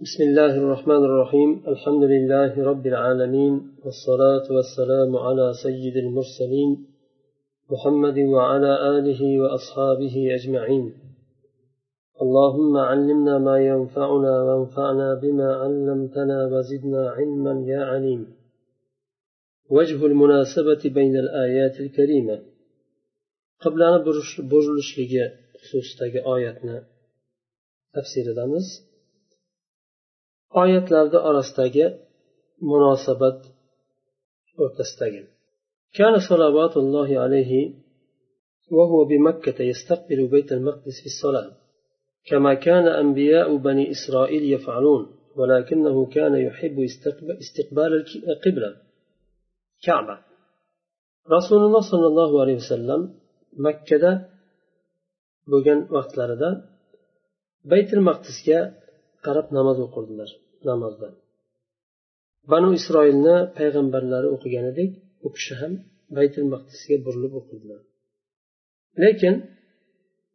بسم الله الرحمن الرحيم. الحمد لله رب العالمين والصلاة والسلام على سيد المرسلين محمد وعلى آله وأصحابه أجمعين. اللهم علمنا ما ينفعنا وانفعنا بما علمتنا وزدنا علما يا عليم. وجه المناسبة بين الآيات الكريمة. قبل أن برجلش لجي خصوصتك آياتنا تفسير دامز oyatlarni orasidagi munosabat o'rtasidagi. كان صلوات الله عليه وهو بمكة يستقبل بيت المقدس في الصلاة كما كان أنبياء بني إسرائيل يفعلون ولكنه كان يحب استقبال القبلة كعبة رسول الله صلى الله عليه وسلم مكة bo'lgan vaqtlarida baytul maqdisga qarab namoz o'qirdilar. namozda. Banu isroilni payg'ambarlari o'qigan edik u kishi ham baytil maqdisga burilib o'qidilar lekin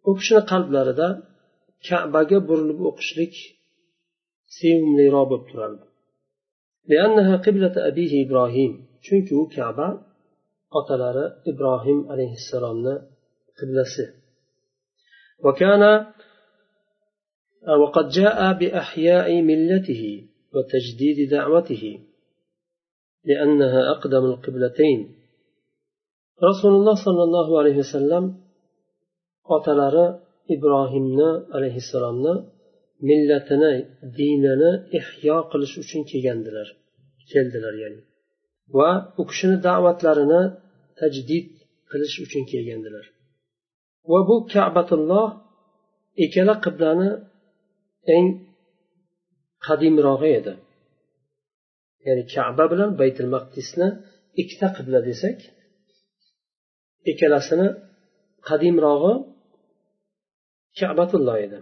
u kishini qalblarida kabaga burilib o'qishlik sevimliroq bo'lib turardi. Ibrohim chunki u kaba otalari ibrohim alayhissalomni qiblasi. وقد جاء بأحياء ملته وتجديد دعوته لأنها أقدم القبلتين رسول الله صلى الله عليه وسلم otalari ibrohimni alayhissalomni millatini dinini ihyo qilish uchun kelgandilar keldilar ya'ni va u kishini da'vatlarini tajdid qilish uchun kelgandilar va bu kabatulloh ikkala qiblani eng qadimrog'i edi. Ya'ni kaba bilan baytul maqdisni ikkita qibla desak ikkalasini qadimrog'i kabatulloh edi.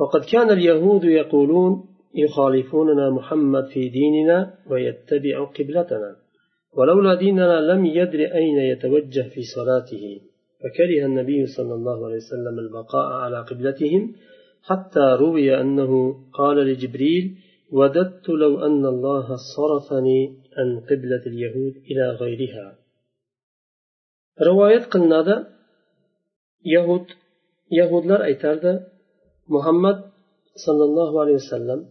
وقد كان اليهود يقولون يخالفوننا محمد في ديننا ويتبع قبلتنا ولولا ديننا لم يدر أين يتوجه في صلاته فكره النبي صلى الله عليه وسلم البقاء على قبلتهم حتى روي أنه قال لجبريل وددت لو أن الله صرفني عن قبلة اليهود إلى غيرها رواية قلنا يهود يهودlar aytardi muhammad sollallohu alayhi vasallam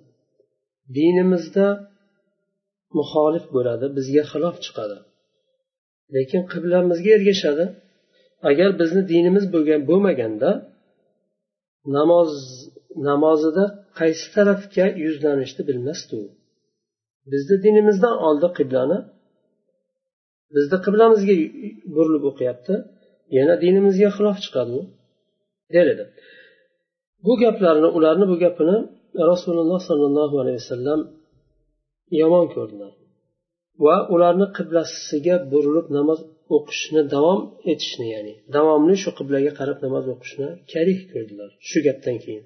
dinimizda muxolif bo'ladi bizga xilof chiqadi lekin qiblamizga ergashadi agar bizni dinimiz bo'lgan bo'lmaganda namoz namozida qaysi tarafga yuzlanishni bilmasdi u. Bizni dinimizdan oldi qiblani bizni qiblamizga burilib o'qiyapti yana dinimizga xilof chiqadi u der edi bu gaplarni ularni bu gapini rasululloh sollallohu alayhi vasallam yomon ko'rdilar. Va ularni qiblasiga burilib namoz o'qishni davom etishni ya'ni davomli shu qiblaga qarab namoz o'qishni karih ko'rdilar shu gapdan keyin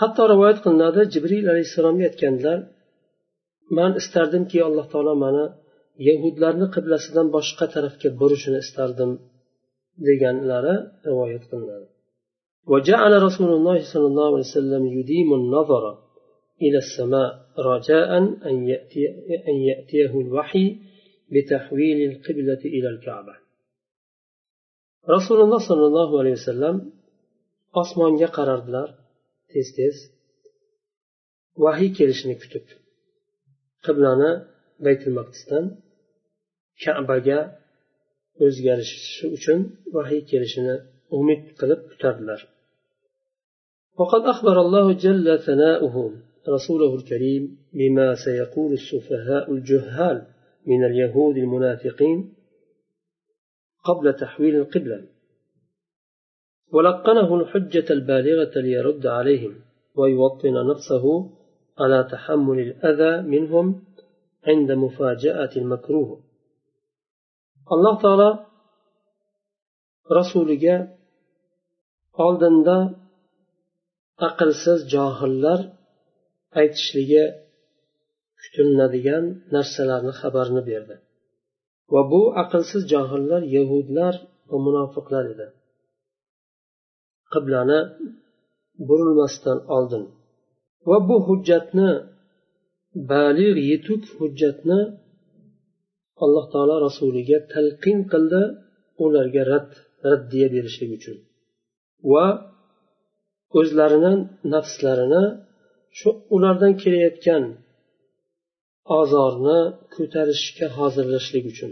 hatto rivoyat qilinadi jibril alayhissalomga aytgandilar man istardimki alloh taolo mani yahudlarni qiblasidan boshqa tarafga burishini istardim deganlari rivoyat qilinadi وجعل رسول الله صلى الله عليه وسلم يديم النظر إلى السماء رجاء أن, يأتي أن يأتيه الوحي بتحويل القبلة إلى الكعبة رسول الله صلى الله عليه وسلم osmonga qarardilar tez tez vahiy kelishini kutib qiblani baytul maqdisdan kabaga o'zgarishi uchun vahiy kelishini umid qilib kutardilar وقد أخبر الله جل ثناؤه رسوله الكريم بما سيقول السفهاء الجهال من اليهود المنافقين قبل تحويل القبلة. ولقنه الحجة البالغة ليرد عليهم ويوطن نفسه على تحمل الأذى منهم عند مفاجأة المكروه. الله تعالى rasuliga oldinda aqlsiz johillar aytishligi kutilinadigan narsalarni xabarini berdi. Va bu aqlsiz johillar yahudlar va munofiqlar edi. Qiblani burilmasdan oldin. Va bu hujjatni balig yetuk hujjatni alloh taolo rasuliga talqin qildi ularga rad raddiya berishlik uchun. Va o'zlarini nafslarini shu ulardan kelayotgan ozorni ko'tarishga hozirlashlik uchun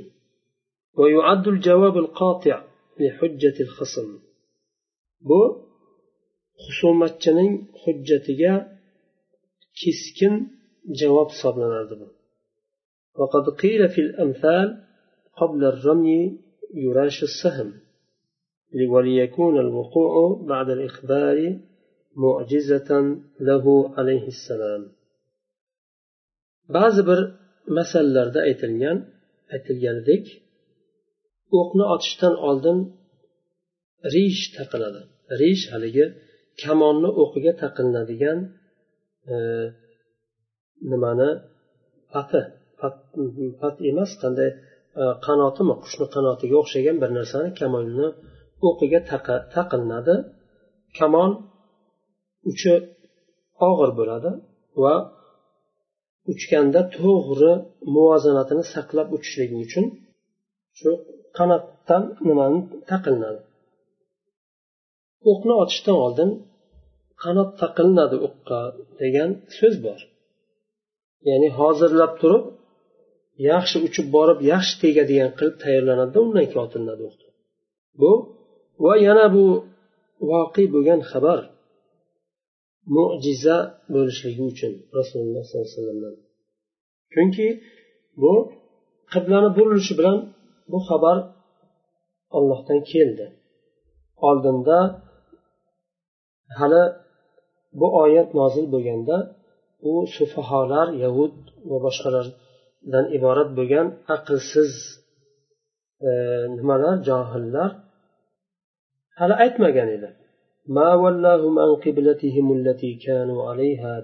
bu husumatchining hujjatiga keskin javob hisoblanardi bu وقد قيل في الأمثال قبل الرمي يراش السهم وليكون الوقوع بعد الإخبار معجزة له عليه السلام ba'zi bir masallarda aytilgan aytilganidek o'qni otishdan oldin rish taqiladi. Rish haligi kamonni o'qiga taqilinadigan e, nimani? Pati. Pat emas qanday e, qanotimi? Qushni qanotiga o'xshagan bir narsani kamonni o'qiga taqilinadi kamon uchi og'ir bo'ladi va uchganda to'g'ri muvozanatini saqlab uchishligi uchun shu qanotdan nimani taqilinadi o'qni otishdan oldin qanot taqilinadi o'qqa degan so'z bor. Ya'ni hozirlab turib yaxshi uchib borib yaxshi tegadigan qilib tayyorlanadida undan keyin otilinadi o'q bu va yana bu voqe bo'lgan xabar. Mo'jiza bo'lishligi uchun rasululloh sollallohu alayhi vasallamdan. Chunki bu qiblani burilishi bilan bu xabar ollohdan keldi. Oldinda hali bu oyat nozil bo'lganda u sufaholar yahud va boshqalardan iborat bo'lgan aqlsiz e, nimalar johillar hali aytmagan edi.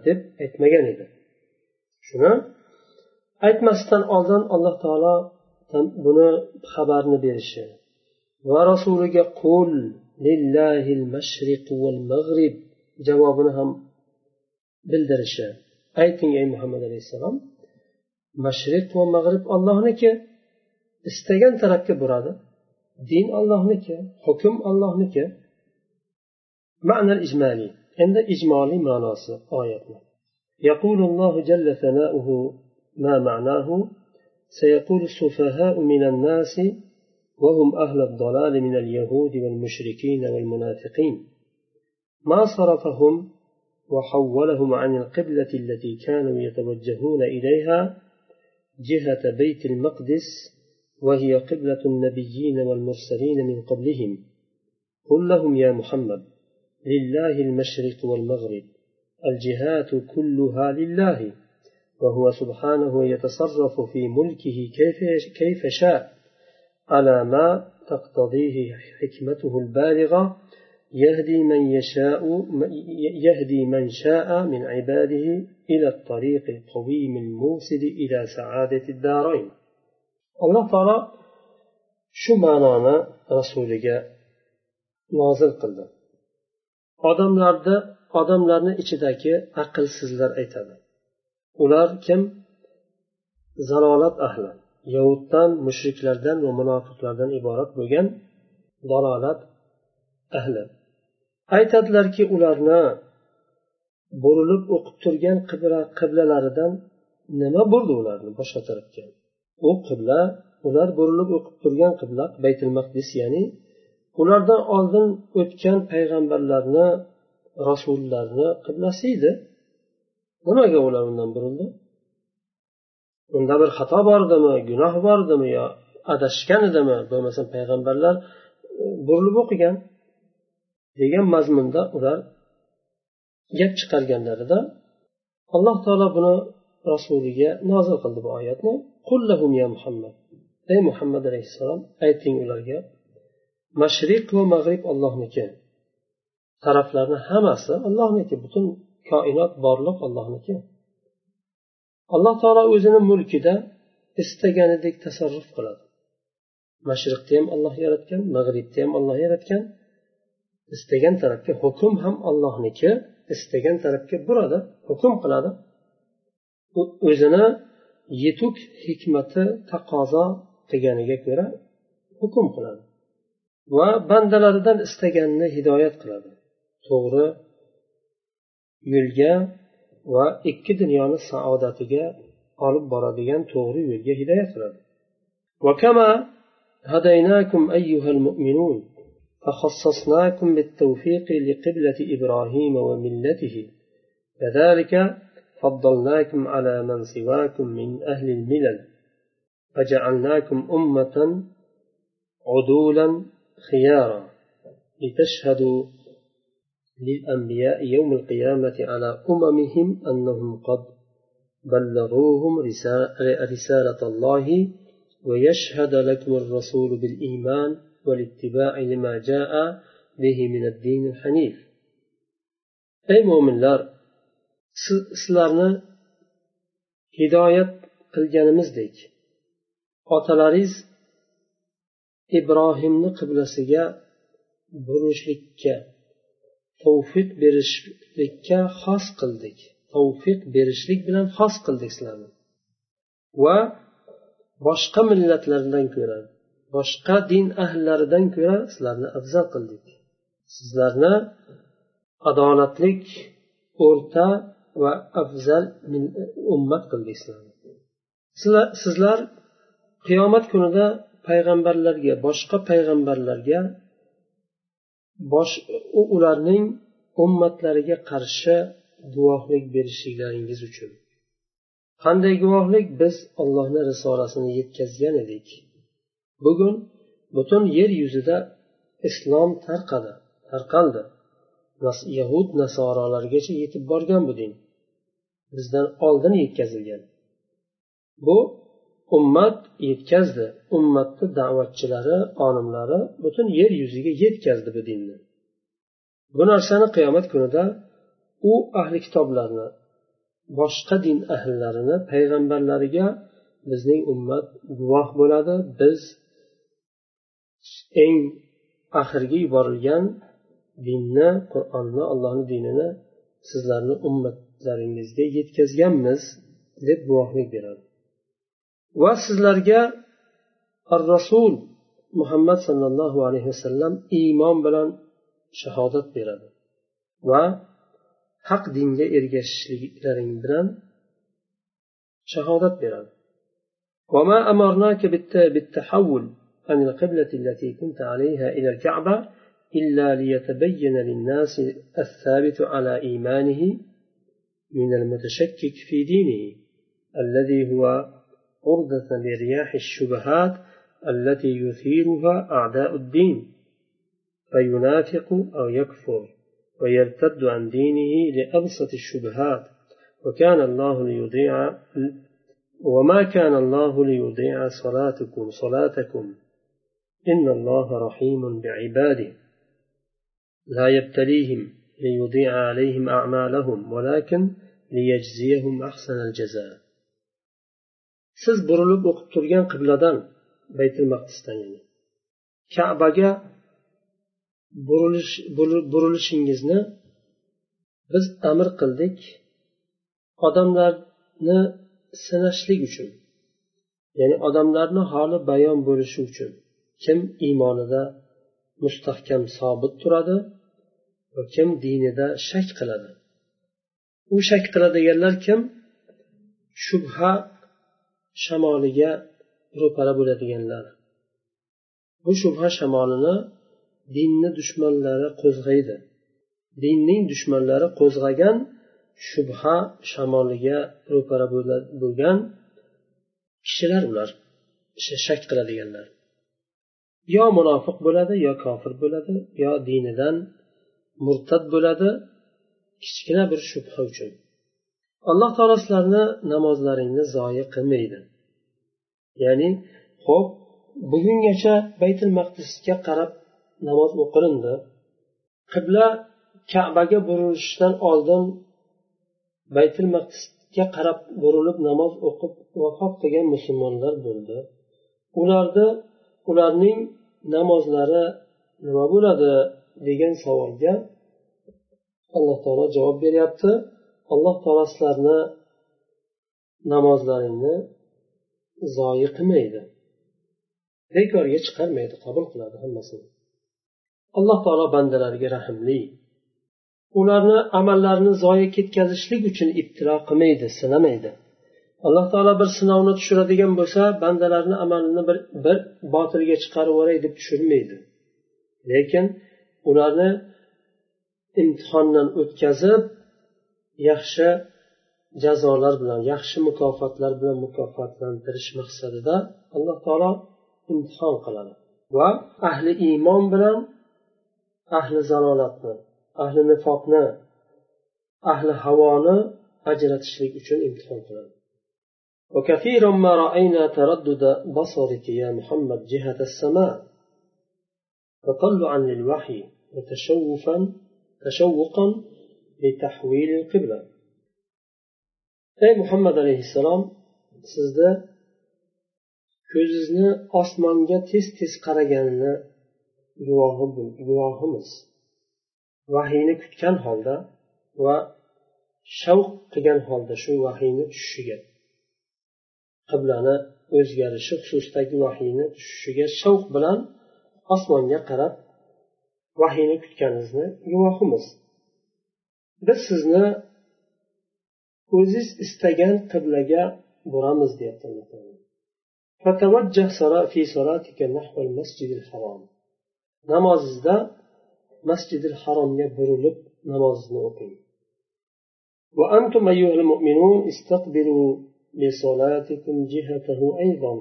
Deb aytmagan edi. Shuni aytmasdan oldin alloh taolo buni xabarni berishi va rasuliga qul lillahil mashriq val mag'rib javobini ham bildirishi ayting ey muhammad alayhissalom mashriq va mag'rib ollohniki istagan tarafga buradi din ollohniki hukm ollohniki معنى الإجمالي. عند إجمالي معناص آياتنا يقول الله جل ثناؤه ما معناه؟ سيقول السفهاء من الناس وهم أهل الضلال من اليهود والمشركين والمنافقين. ما صرفهم وحولهم عن القبلة التي كانوا يتوجهون إليها جهة بيت المقدس وهي قبلة النبيين والمرسلين من قبلهم. قل لهم يا محمد. لله المشرق والمغرب. الجهات كلها لله. وهو سبحانه يتصرف في ملكه كيف كيف شاء. على ما تقتضيه حكمته البالغة؟ يهدي من يشاء يهدي من شاء من عباده إلى الطريق القويم الموصل إلى سعادة الدارين. الله تعالى shu ma'noni rasuliga nozil qildi odamlarda odamlarni ichidagi aqlsizlar aytadi. Ular kim? Zalolat ahli yahuddan mushriklardan va munofiqlardan iborat bo'lgan dalolat ahli. Aytadilarki ularni burilib o'qib turgan qiblalaridan nima burdi ularni boshqa tarafga u qibla ular burilib o'qib turgan qibla baytul maqdis ya'ni ulardan oldin o'tgan payg'ambarlarni rasullarni qiblasi edi. Nimaga ular undan burildi? Unda bir xato bordimi gunoh bordimi yo adashgan edimi bo'lmasam payg'ambarlar e, burilib o'qigan degan mazmunda ular gap chiqarganlarida alloh taolo buni rasuliga nozil qildi bu oyatni. Qullahum ya muhammad. Ey muhammad alayhissalom ayting ularga mashriq va mag'rib ollohniki taraflarni hammasi ollohniki butun koinot borliq ollohniki alloh taolo o'zini mulkida istaganidek tasarruf qiladi. Mashriqni ham olloh yaratgan mag'ribni ham olloh yaratgan. Istagan tarafga hukm ham ollohniki istagan tarafga buradi hukm qiladi. O'zini yetuk hikmati taqozo qilganiga ko'ra hukm qiladi. Va bandalaridan istaganini hidoyat qiladi to'g'ri yo'lga va ikki dunyoni saodatiga olib boradigan to'g'ri yo'lga hidoyat qiladi وكما هديناكم أيها المؤمنون فخصصناكم بالتوفيق لقبلة إبراهيم وملته كذلك فضلناكم على من سواكم من أهل الملل فجعلناكم أمة عدولا خيارا لتشهدوا للأنبياء يوم القيامة على أممهم أنهم قد بلغوهم رسالة الله ويشهد لكم الرسول بالإيمان والاتباع لما جاء به من الدين الحنيف. أي مؤمن لار sizlarni hidoyat qilganimizdek otalaringiz ibrohimni qiblasiga burishlikka tavfiq berishlikka xos qildik. Tavfiq berishlik bilan xos qildik sizlarni. Va boshqa millatlardan ko'ra boshqa din ahllaridan ko'ra sizlarni afzal qildik. Sizlarni adolatlik o'rta va afzal ummat qildik sizlar sizlar qiyomat kunida payg'ambarlarga boshqa payg'ambarlarga bosh ularning ummatlariga qarshi guvohlik berishliklaringiz uchun. Qanday guvohlik? Biz ollohni risolasini yetkazgan edik. Bugun butun yer yuzida islom tarqadi tarqaldi. Yahud nasorolargacha yetib borgan bu din. Bizdan oldin yetkazilgan. Bu ummat yetkazdi. Ummatni da'vatchilari olimlari butun yer yuziga yetkazdi bu dinni. Bu narsani qiyomat kunida u ahli kitoblarni boshqa din ahllarini payg'ambarlariga bizning ummat guvoh bo'ladi. Biz eng oxirgi yuborilgan dinni qur'onni allohni dinini sizlarni ummatlaringizga yetkazganmiz deb guvohlik beradi. Va sizlarga ar rasul muhammad sollallohu alayhi vasallam iymon bilan shahodat beradi va haq dinga ergashishliklaring bilan shahodat beradi وما أمرناك بالتحول عن القبلة التي كنت عليها إلى الكعبة إلا ليتبين للناس الثابت على إيمانه من المتشكك في دينه الذي هو عرضة لرياح الشبهات التي يثيرها أعداء الدين فينافق أو يكفر ويرتد عن دينه لأبسط الشبهات. وكان الله ليضيع وما كان الله ليضيع صلاتكم صلاتكم. إن الله رحيم بعباده. لا يبتليهم ليضيع عليهم أعمالهم ولكن ليجزيهم أحسن الجزاء. Siz burilib o'qib turgan qibladan baytul maqdisdan yani kabaga burilish burilishingizni biz amr qildik. Odamlarni sinashlik uchun ya'ni odamlarni holi bayon bo'lishi uchun kim iymonida mustahkam sobit turadi va kim dinida shak qiladi. U shak qiladiganlar kim? Shubha shamoliga ro'para bo'ladiganlar. Bu shubha shamolini dinni dushmanlari qo'zg'aydi. Dinning dushmanlari qo'zg'agan shubha shamoliga ro'para bo'lgan kishilar ular. Shak qiladiganlar. Yo munofiq bo'ladi yo kofir bo'ladi yo dinidan murtad bo'ladi kichkina bir shubha uchun. Alloh taolo sizlarni namozlaringni zoyi qilmaydi. Ya'ni ho'p bugungacha baytul maqdisga qarab namoz o'qilindi qibla kabaga burilishdan oldin baytul maqdisga qarab burilib namoz o'qib vafot qilgan musulmonlar bo'ldi. Ularni ularning namozlari nima bo'ladi degan savolga alloh taolo javob beryapti. Alloh taolo sizlarni namozlaringni zoyi qilmaydi. Bekorga chiqarmaydi qabul qiladi hammasini. Alloh taolo bandalariga rahmli. Ularni amallarini zoyi ketkazishlik uchun ibtilo qilmaydi sinamaydi. Alloh taolo bir sinovni tushiradigan bo'lsa bandalarni amalini bir bir botilga chiqarib yuboray deb tushirmaydi lekin ularni imtihondan o'tkazib yaxshi jazolar bilan yaxshi mukofotlar bilan mukofotlantirish maqsadida alloh taolo imtihon qiladi va ahli iymon bilan ahli zalolatni ahli nifoqni ahli havoni ajratishlik uchun imtihon qiladi وكثيرا ما رأينا تردد بصرك يا محمد جهة السماء تطلعا للوحي وتشوفا تشوقا لتحويل القبلة أي محمد عليه السلام sizda ko'zingizni osmonga tez tez qaraganini guvohimiz vahiyni kutgan holda va shavq qilgan holda shu vahiyni tushishiga qiblani o'zgarishi xususidagi vahiyni tushishiga shavq bilan osmonga qarab vahiyni kutganingizni guvohimiz biz sizni o'ziz istagan qiblaga buramiz deyapti alloh taolo فتوجه في صلاتك نحو المسجد الحرام namozingizda masjidil haromga burilib namozni o'qing وأنتم أيها المؤمنون استقبلوا بصلاتكم جهته أيضا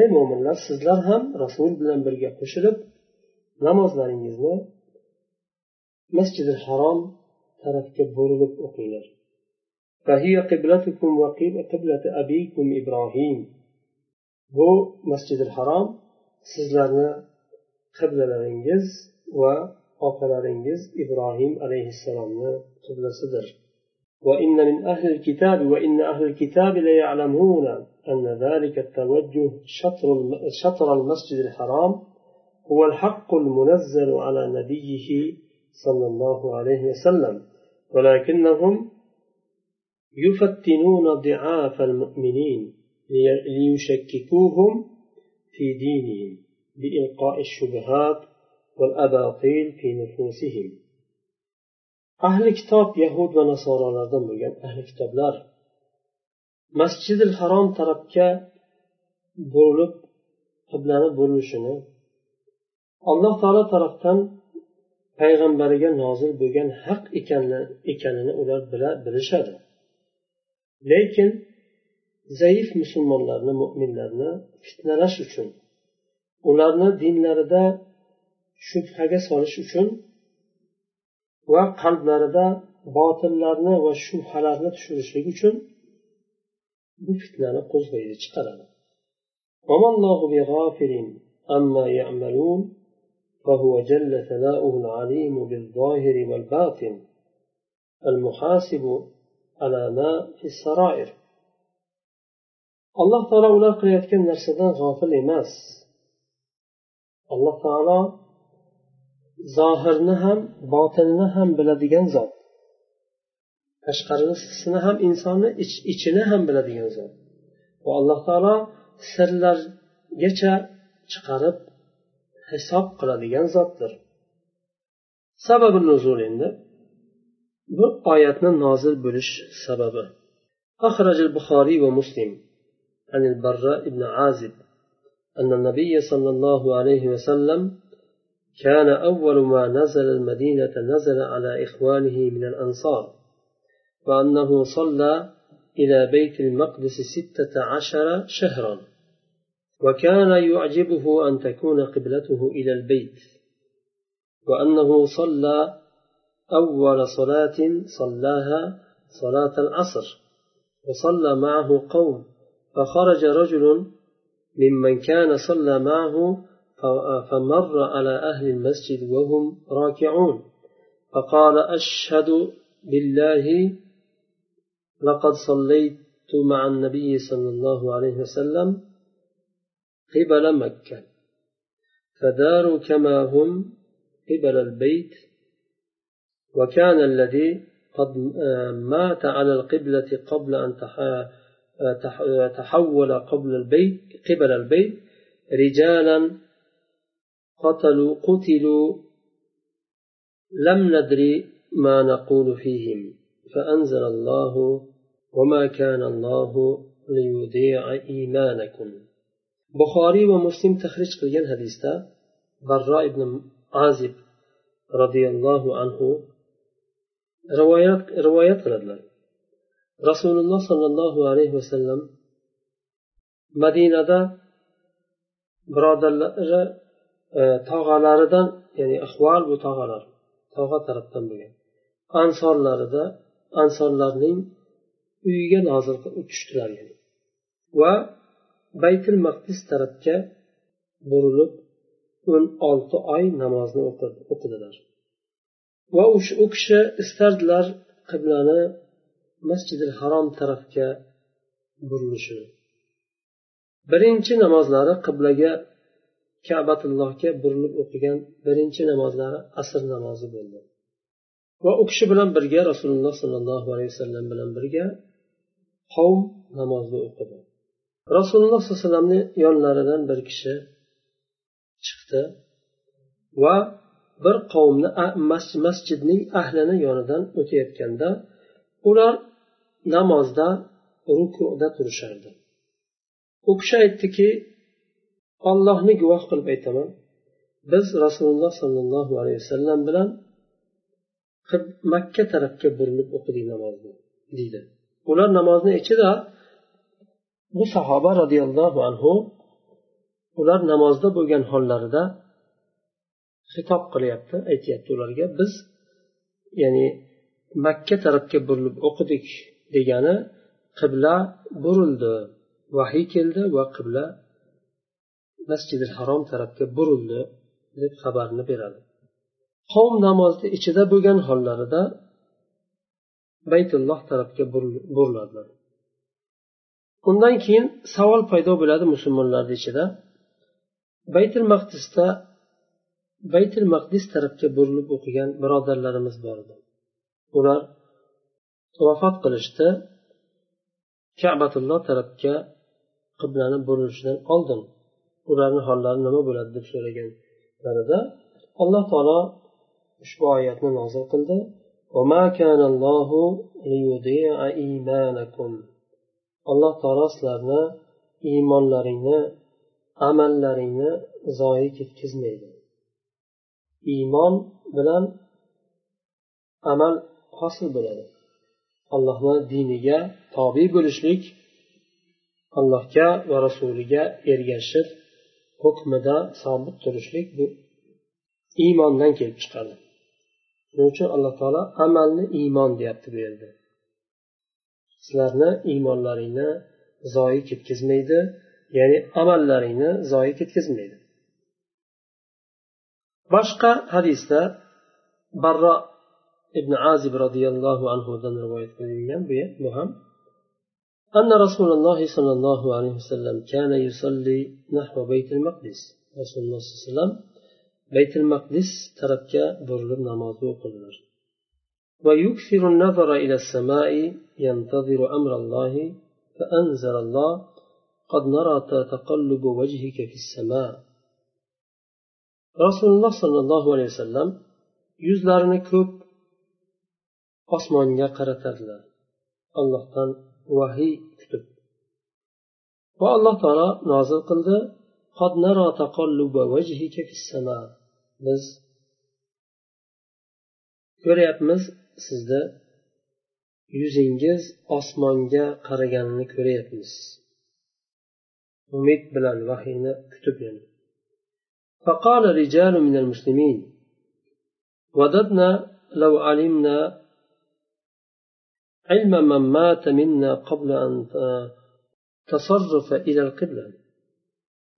ey mo'minlar sizlar ham rasul bilan birga qo'shilib namozlaringizni masjidil harom tarafga burilib o'qinglar فهي قبلتكم وقبلة أبيكم إبراهيم. bu masjidil harom sizlarni qiblalaringiz va otalaringiz ibrohim alayhissalomni qiblasidir وإن من أهل الكتاب وإن أهل الكتاب ليعلمون أن ذلك التوجه شطر شطر المسجد الحرام هو الحق المنزل على نبيه صلى الله عليه وسلم. ولكنهم يفتنون ضعاف المؤمنين ليشككوهم في دينهم بإلقاء الشبهات والأباطيل في نفوسهم ahli kitob yahud va nasoralardan bo'lgan ahli kitoblar masjidil harom tarafga burilib qiblani burilishini alloh taolo tarafdan payg'ambariga nozil bo'lgan haq ekanini ular bilishadi. Lekin zaif musulmonlarni mo'minlarni fitnalash uchun ularni dinlarida shubhaga solish uchun va qalblarida botillarni va shubhalarni tushirishlik uchun bu fitnani qo'zg'aydi chiqaradi. فهو جل ثناؤه العليم بالظاهر والباطن المحاسب على ما في السرائر alloh taolo ular qilayotgan narsadan g'ofil emas alloh taolo zohirni ham botinni ham biladigan zot tashqarisini ham insonni ichini ham biladigan zot va alloh taolo sirlargacha chiqarib hisob qiladigan zotdir sababi nuzul endi. Bu oyatni nozil bo'lish sababi. أخرج البخاري ومسلم عن البراء بن عازب أن النبي صلى الله عليه وسلم كان أول ما نزل المدينة نزل على إخوانه من الأنصار وأنه صلى إلى بيت المقدس ستة عشر شهرا وكان يعجبه أن تكون قبلته إلى البيت وأنه صلى أول صلاة صلاها صلاة العصر وصلى معه قوم فخرج رجل ممن كان صلى معه فمر على أهل المسجد وهم راكعون فقال أشهد بالله لقد صليت مع النبي صلى الله عليه وسلم قبل مكة. فداروا كما هم قبل البيت وكان الذي قد مات على القبلة قبل أن تحول قبل البيت قبل البيت رجالا قتلوا قتلوا. لم ندري ما نقول فيهم فأنزل الله وما كان الله ليضيع إيمانكم. Buxoriy va muslim tahrij qilgan hadisda barro ibn azib roziyallohu anhu rivoyat rivoyat qiladilar. Rasululloh sollallohu alayhi vasallam madinada birodarlari e, tog'alaridan ya'ni ahvol bu tog'alar tog'a tarafdan bo'lgan. Ansorlarida ansorlarning uyiga nozil tushdilar va baytul maqdis tarafga burilib o'n olti oy namozni o'qidilar. Va u kishi istardilar qiblani masjidil harom tarafga burilishini birinchi namozlari qiblaga kabatullohga burilib o'qigan birinchi namozlari asr namozi bo'ldi. Va u kishi bilan birga rasululloh sollallohu alayhi vasallam bilan birga qavm namozni o'qidi. Rasululloh sollallohu alayhi vasallamni yonlaridan bir kishi chiqdi va bir qavmni masjidning ahlini yonidan o'tayotganda ular namozda rukuda turishardi. U kishi aytdiki ollohni guvoh qilib aytaman biz rasululloh sollallohu alayhi vasallam bilan makka tarafga burilib o'qidik namozni deydi. Ular namozni ichida bu sahoba roziyallohu anhu ular namozda bo'lgan hollarida xitob qilyapti aytyapti ularga biz ya'ni makka tarafga burilib o'qidik degani qibla burildi vahiy keldi va qibla masjidi harom tarafga burildi deb xabarni beradi. Qavm namozni ichida bo'lgan hollarida baytulloh tarafga buriladilar undan keyin savol paydo bo'ladi musulmonlarni ichida. Baytul maqdisda baytul maqdis tarafga burilib o'qigan birodarlarimiz bor edi. Ular vafot qilishdi. Kabatulloh tarafga qiblani burilishidan oldin ularni hollari nima bo'ladi deb so'raganlarida alloh taolo ushbu oyatni nozil qildi. Alloh taolo sizlarni iymonlaringni amallaringni zoyi ketkazmaydi. Iymon bilan amal hosil bo'ladi. Allohni diniga tobe bo'lishlik allohga va rasuliga ergashib hukmida sobit turishlik bu iymondan kelib chiqadi. Shuning uchun alloh taolo amalni iymon deyapti bu yerda. sizlarni iymonlaringni zoyi ketkazmaydi ya'ni amallaringni zoyi ketkazmaydi boshqa hadisda barro ibn azib roziyallohu anhudan rivoyat qilingan bu ham أن رسول الله صلى الله عليه وسلم كان يصلي نحو بيت المقدس رسول الله صلى الله عليه وسلم بيت المقدس ترك برلب نماز وقلنا ويكثر النظر إلى السماء ينتظر أمر الله فأنزل الله قد نرى تقلب وجهك في السماء. رسول الله صلى الله عليه وسلم yuzlarini ko'p osmonga qaratadilar. Allohdan vahiy kutib. Va alloh taolo nozil qildi. Biz ko'ryapmiz sizni yuzingiz osmonga qaraganini ko'ryapmiz. Umid bilan vahiyni kutib فقال رجال من المسلمين وددنا لو علمنا علم من مات منا قبل أن تصرف إلى القبلة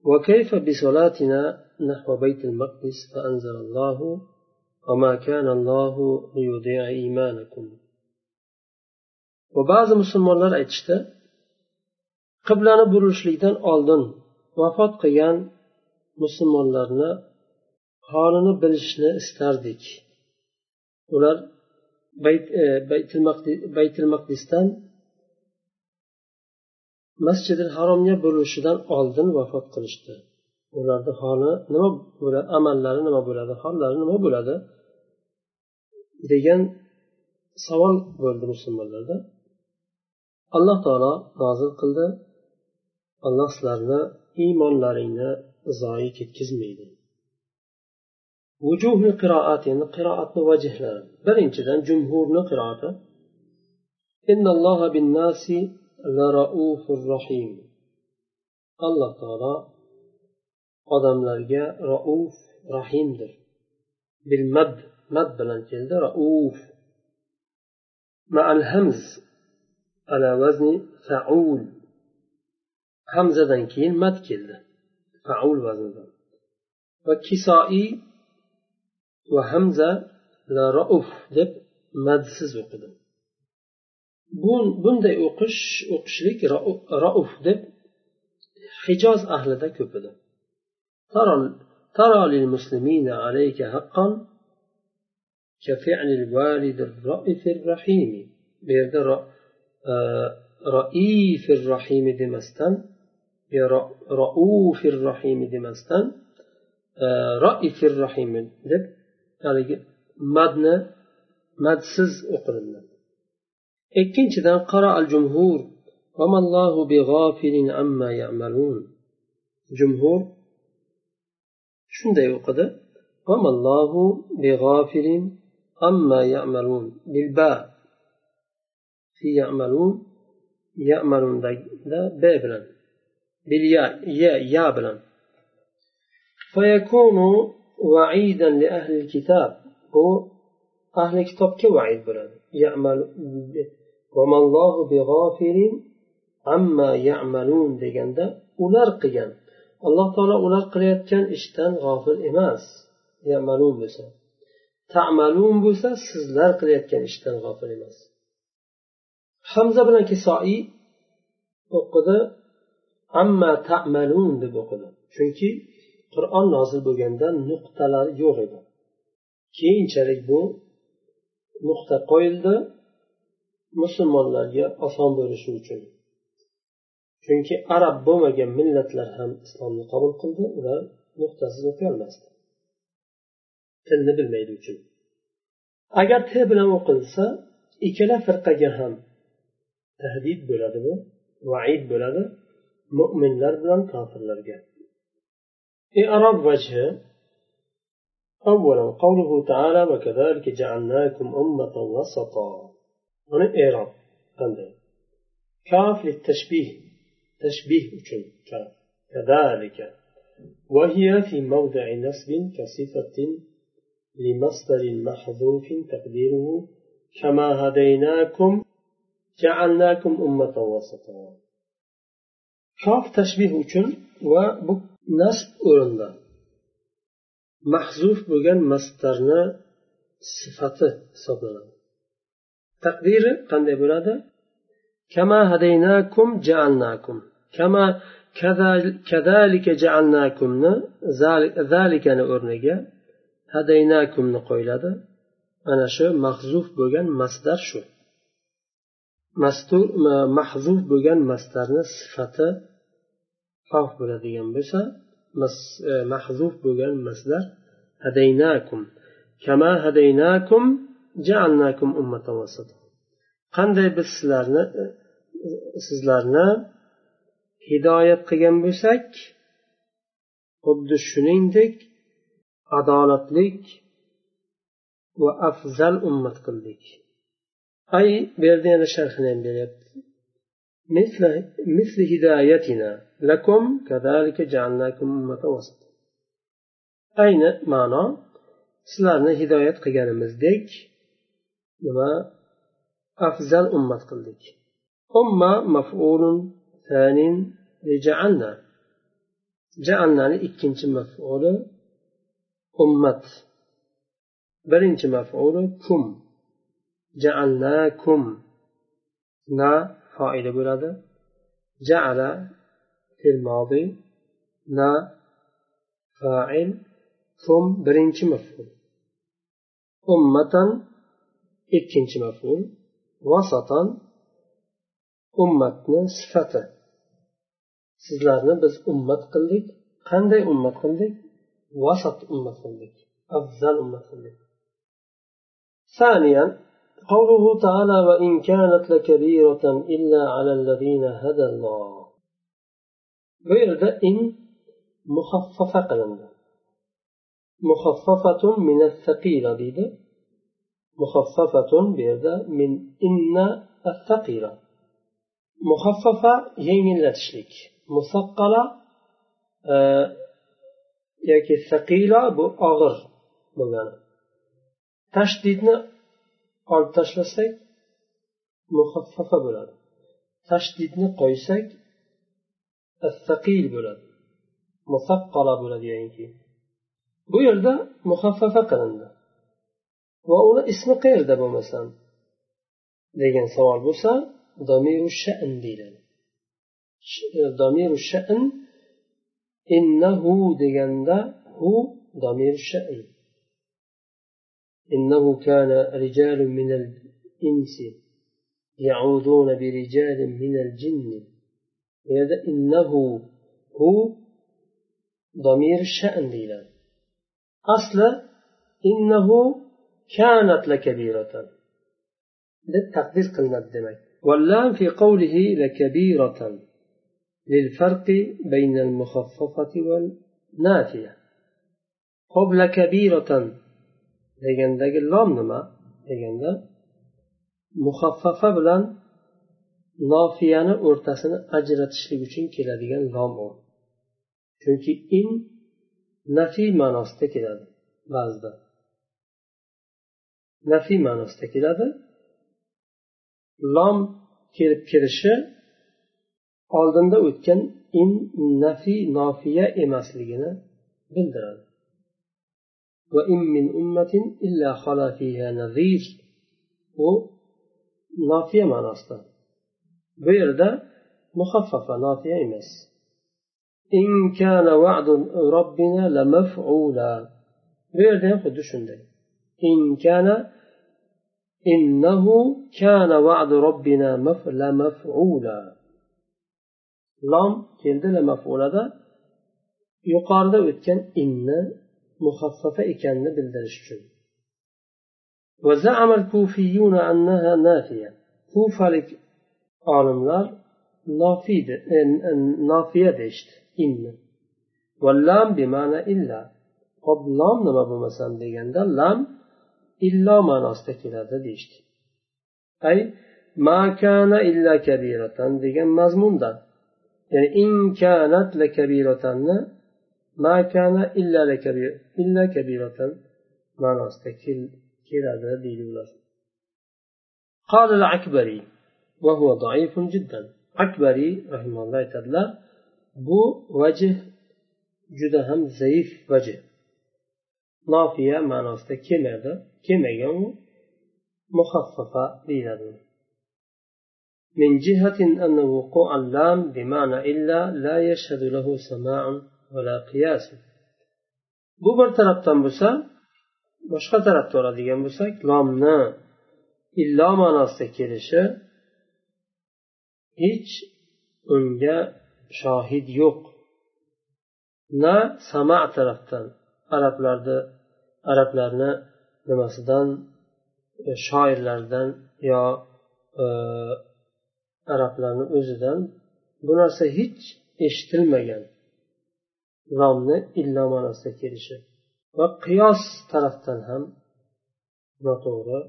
وكيف بصلاتنا نحو بيت المقدس فأنزل الله وما كان الله ليضيع إيمانكم va ba'zi musulmonlar aytishdi qiblani burilishlikdan oldin vafot qilgan musulmonlarni holini bilishni istardik ular baytil maqdisdan masjidil haromga bo'lishidan oldin vafot qilishdi Ularni holi nima bo'ladi? Amallari nima bo'ladi? Hollari nima bo'ladi? degan savol bo'ldi musulmonlarda. Alloh taolo nozil qildi. Alloh sizlarni iymonlaringni zoyi ketkazmaydi. Vujuhi qiroat endi qiroatni vajihlari birinchidan jumhurni qiroati. Alloh taolo odamlarga rauf rahimdir. Bil mad mad bilan keldi rauf. Ma'al hamz ala vazni faul. Hamzadan keyin mad keldi faul vaznida va kisoi va hamza la rauf deb madsiz o'qidi. Bunday o'qish o'qishlik rauf deb hijoz ahlida ko'p edi. ترى للمسلمين عليك حقا كفعل الوالد الرائف الرحيم. بيرد رئيف الرحيم demasdan رؤوف الرحيم demasdan رئيف الرحيم deb haligi madni madsiz o'qilinadi ikkinchidan qara al jumhur jumhur shunday o'qidi bilba fi ya'malun ya'malundagida b bilan bil ya ya ya bilan فيكون وعيدا لأهل الكتاب هو أهل الكتاب كوعيد بلان يعمل وما الله بغافل عما يعملون deganda ular qilgan alloh taolo ular qilayotgan ishdan g'ofil emas yamalun bo'lsa. Tamalun bo'lsa sizlar qilayotgan ishdan g'ofil emas. Hamza bilan kisoiy o'qidi amma tamalun deb o'qidi. Chunki qur'on nozil bo'lganda nuqtalar yo'q edi. Keyinchalik bu nuqta qo'yildi. Musulmonlarga oson bo'lishi uchun. chunki arab bo'lmagan millatlar ham islomni qabul qildi ular nuqtasiz o'qiy olmasdi tilni bilmaydi uchun agar t bilan o'qilsa ikkala firqaga ham tahdid bo'ladi bu vaid bo'ladi mo'minlar bilan kofirlarga إعراب وجه أولا قوله تعالى وكذلك جعلناكم أمة وسطا هنا إعراب كاف للتشبيه تشبيه أجل كذلك. وهي في موضع نسب كصفة لمصدر محذوف تقديره. كما هديناكم جعلناكم أمة وسطا. خاف تشبيه أجل ونسب أرنا محذوف بغن مصدرنا sifati hisoblanadi taqdiri qanday bo'ladi كما هديناكم جعلناكم. Kama kadalika ja'alnakumni zalikani o'rniga hadaynakumni qo'yiladi ana shu mahzuf bo'lgan masdar shu. Mastur mahzuf bo'lgan masdarni sifati xavf bo'ladigan bo'lsa e, mahzuf bo'lgan masdar hadaynakum. Kama hadaynakum ja'alnakum ummatan qanday biz sizlarni e, sizlarni hidoyat qilgan bo'lsak xuddi shuningdek adolatlik va afzal ummat qildik ay bu yerda yana sharhini ham beryapti مثل مثل هدايتنا لكم كذلك جعلناكم أمة وسطا أين معنى sizlarni hidoyat qilganimizdek nima afzal ummat qildik umma maf'ulun ثانٍ لجعلنا جعلنani ikkinchi maf'uli ummat birinchi maf'uli kum jaalnakum na foili bo'ladi jaala fil modi na fa'il kum birinchi maf'ul ummatan ikkinchi maful vasatan ummatni sifati sizlarni biz ummat qildik qanday ummat qildik vasat ummat qildik afzal ummat qildik ثانيا قوله تعالى وإن كانت لكبيرة إلا على الذين هدى الله bu yerda in muxaffafa qilindi thaqila deydi muxaffafatun bu yerda min inna thaqila muhaffafa yengillatishlik. Musaqqala e, yoki saqila bu og'ir bo'lgani tashdidni olib tashlasak muhaffafa bo'ladi. Tashdidni qo'ysak saqil bo'ladi. Musaqqala bo'ladi yani bu yerda muhaffafa qilindi. Va uni ismi qayerda bo'lmasam degan savol bo'lsa ضمير الشأن deyiladi ضمير الشأن إنه deganda هو ضمير الشأن. إنه كان رجال من الإنس يعوذون برجال من الجن. هذا إنه هو ضمير الشأن deyiladi أصلا إنه كانت لكبيرة. deb taqdir qilinadi واللام في قوله لكبيرة للفرق بين المخففة والنافية قبل كبيرة degandagi lom nima deganda muxaffafa bilan nofiyani o'rtasini ajratishlik uchun keladigan lom u chunki in nafiy ma'nosida keladi ba'zida nafiy ma'nosida keladi lom kelib kirishi oldinda o'tgan in nafiy nofiya emasligini bildiradi وإن من أمة إلا خلا فيها نذير و نافية معناصة بيردا مخففة نافية إمس إن كان وعد ربنا لمفعولا بيردا ياخد شندي إن كان إنه كان وعد ربنا مفعولا مفعولا. لام كلد لمفعولا ده يقارد ويتكن إن مخففة إكان بالدرش جن وزعم الكوفيون أنها نافية. كوفة لك عالم لار نافية دشت إن. واللام بمعنى إلا. قبل لام نما بمسان ديگن لام إلا معناسida keladi deyishdi أي ما كان إلا كبيرة degan mazmunda ya'ni إن كانت لكبيرة ما كان إلا لكبير إلا كبيرة ma'nosida keladi deydilar قال العكبري وهو ضعيف جدا عكبري رحمه الله aytadilar bu vajh juda ham zaif vajh nofiya ma'nosida keladi kelmagan u muxaffafa deyiladi من جهة أن وقوع اللام بمعنى إلا لا يشهد له سماع ولا قياس bu bir tarafdan bo'lsa boshqa tarafga oladigan bo'lsak lomni illo ma'nosida kelishi hech unga shohid yo'q na sama tarafdan arablarni arablarni nimasidan e, shoirlardan yo e, arablarni o'zidan bu narsa hech eshitilmagan lomni illo ma'nosida kelishi va qiyos tarafdan ham noto'g'ri.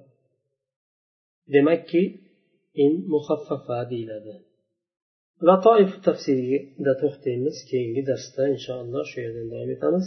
Demakki in muhaffafa deyiladi. Latoif tafsiriga to'xtaymiz keyingi darsda inshaalloh shu yerdan davom etamiz.